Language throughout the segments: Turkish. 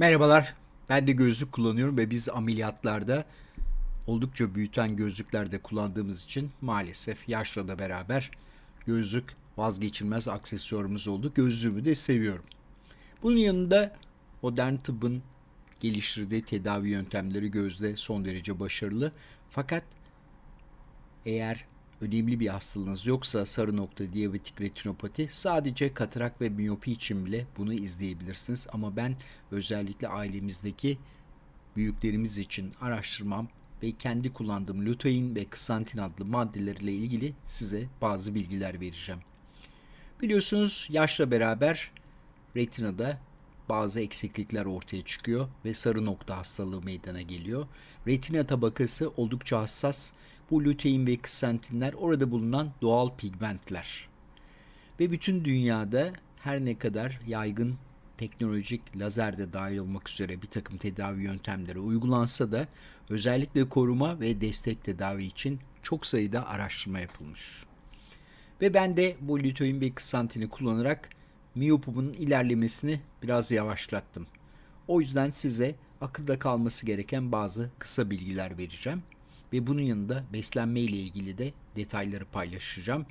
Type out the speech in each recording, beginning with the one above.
Merhabalar. Ben de gözlük kullanıyorum ve biz ameliyatlarda oldukça büyüten gözlüklerde kullandığımız için maalesef yaşla da beraber gözlük vazgeçilmez aksesuarımız oldu. Gözlüğümü de seviyorum. Bunun yanında modern tıbbın geliştirdiği tedavi yöntemleri gözde son derece başarılı. Fakat eğer önemli bir hastalığınız yoksa sarı nokta diyabetik retinopati sadece katarak ve miyopi için bile bunu izleyebilirsiniz. Ama ben özellikle ailemizdeki büyüklerimiz için araştırmam ve kendi kullandığım lutein ve ksantin adlı maddelerle ilgili size bazı bilgiler vereceğim. Biliyorsunuz yaşla beraber retinada bazı eksiklikler ortaya çıkıyor ve sarı nokta hastalığı meydana geliyor. Retina tabakası oldukça hassas bu lutein ve ksantinler orada bulunan doğal pigmentler. Ve bütün dünyada her ne kadar yaygın teknolojik lazer de dahil olmak üzere bir takım tedavi yöntemleri uygulansa da özellikle koruma ve destek tedavi için çok sayıda araştırma yapılmış. Ve ben de bu lutein ve ksantini kullanarak miyopumun ilerlemesini biraz yavaşlattım. O yüzden size akılda kalması gereken bazı kısa bilgiler vereceğim ve bunun yanında beslenme ile ilgili de detayları paylaşacağım.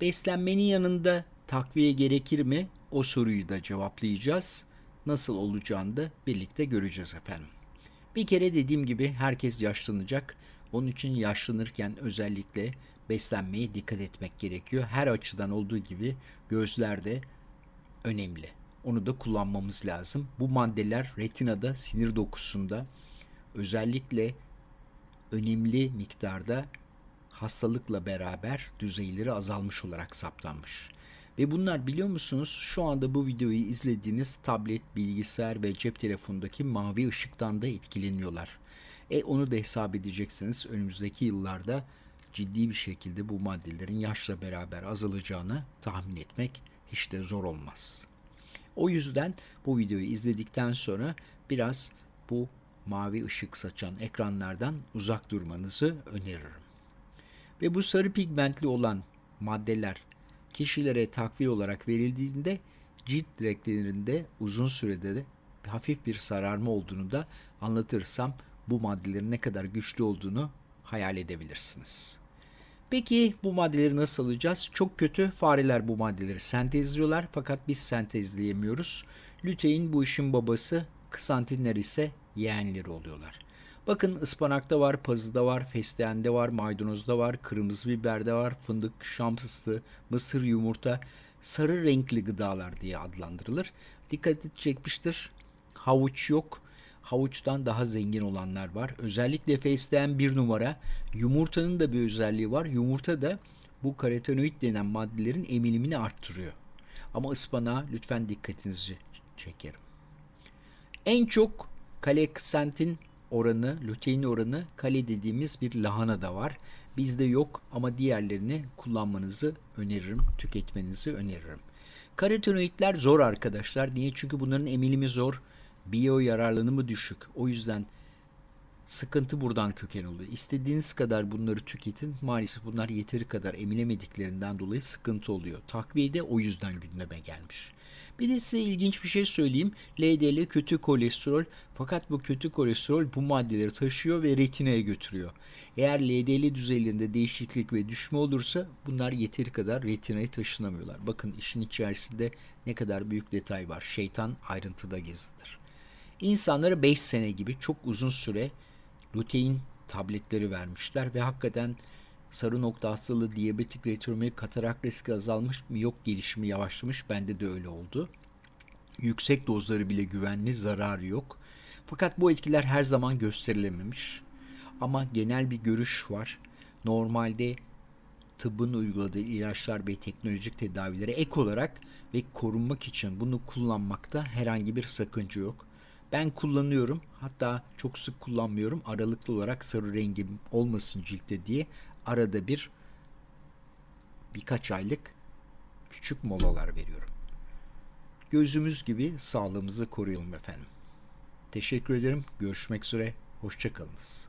Beslenmenin yanında takviye gerekir mi? O soruyu da cevaplayacağız. Nasıl olacağını da birlikte göreceğiz efendim. Bir kere dediğim gibi herkes yaşlanacak. Onun için yaşlanırken özellikle beslenmeye dikkat etmek gerekiyor. Her açıdan olduğu gibi gözler de önemli. Onu da kullanmamız lazım. Bu maddeler retinada, sinir dokusunda özellikle önemli miktarda hastalıkla beraber düzeyleri azalmış olarak saptanmış. Ve bunlar biliyor musunuz şu anda bu videoyu izlediğiniz tablet, bilgisayar ve cep telefonundaki mavi ışıktan da etkileniyorlar. E onu da hesap edeceksiniz önümüzdeki yıllarda ciddi bir şekilde bu maddelerin yaşla beraber azalacağını tahmin etmek hiç de zor olmaz. O yüzden bu videoyu izledikten sonra biraz bu mavi ışık saçan ekranlardan uzak durmanızı öneririm. Ve bu sarı pigmentli olan maddeler kişilere takviye olarak verildiğinde cilt renklerinde uzun sürede de hafif bir sararma olduğunu da anlatırsam bu maddelerin ne kadar güçlü olduğunu hayal edebilirsiniz. Peki bu maddeleri nasıl alacağız? Çok kötü fareler bu maddeleri sentezliyorlar fakat biz sentezleyemiyoruz. Lütein bu işin babası, ksantinler ise yeğenleri oluyorlar. Bakın ıspanakta var, pazıda var, fesleğende var, maydanozda var, kırmızı biberde var, fındık, şam fıstığı, mısır, yumurta, sarı renkli gıdalar diye adlandırılır. Dikkati çekmiştir. Havuç yok. Havuçtan daha zengin olanlar var. Özellikle fesleğen bir numara. Yumurtanın da bir özelliği var. Yumurta da bu karotenoid denen maddelerin emilimini arttırıyor. Ama ıspanağa lütfen dikkatinizi çekerim. En çok kaleksantin oranı, lutein oranı kale dediğimiz bir lahana da var. Bizde yok ama diğerlerini kullanmanızı öneririm, tüketmenizi öneririm. Karotenoidler zor arkadaşlar. Niye? Çünkü bunların emilimi zor. Biyo yararlanımı düşük. O yüzden sıkıntı buradan köken oluyor. İstediğiniz kadar bunları tüketin. Maalesef bunlar yeteri kadar emilemediklerinden dolayı sıkıntı oluyor. Takviye de o yüzden gündeme gelmiş. Bir de size ilginç bir şey söyleyeyim. LDL kötü kolesterol fakat bu kötü kolesterol bu maddeleri taşıyor ve retinaya götürüyor. Eğer LDL düzeylerinde değişiklik ve düşme olursa bunlar yeteri kadar retinaya taşınamıyorlar. Bakın işin içerisinde ne kadar büyük detay var. Şeytan ayrıntıda gizlidir. İnsanlara 5 sene gibi çok uzun süre lutein tabletleri vermişler ve hakikaten sarı nokta hastalığı, diyabetik retinomi, katarak riski azalmış, miyop gelişimi yavaşlamış. Bende de öyle oldu. Yüksek dozları bile güvenli, zararı yok. Fakat bu etkiler her zaman gösterilememiş. Ama genel bir görüş var. Normalde tıbbın uyguladığı ilaçlar ve teknolojik tedavilere ek olarak ve korunmak için bunu kullanmakta herhangi bir sakınca yok. Ben kullanıyorum. Hatta çok sık kullanmıyorum. Aralıklı olarak sarı rengim olmasın ciltte diye arada bir birkaç aylık küçük molalar veriyorum. Gözümüz gibi sağlığımızı koruyalım efendim. Teşekkür ederim. Görüşmek üzere. Hoşçakalınız.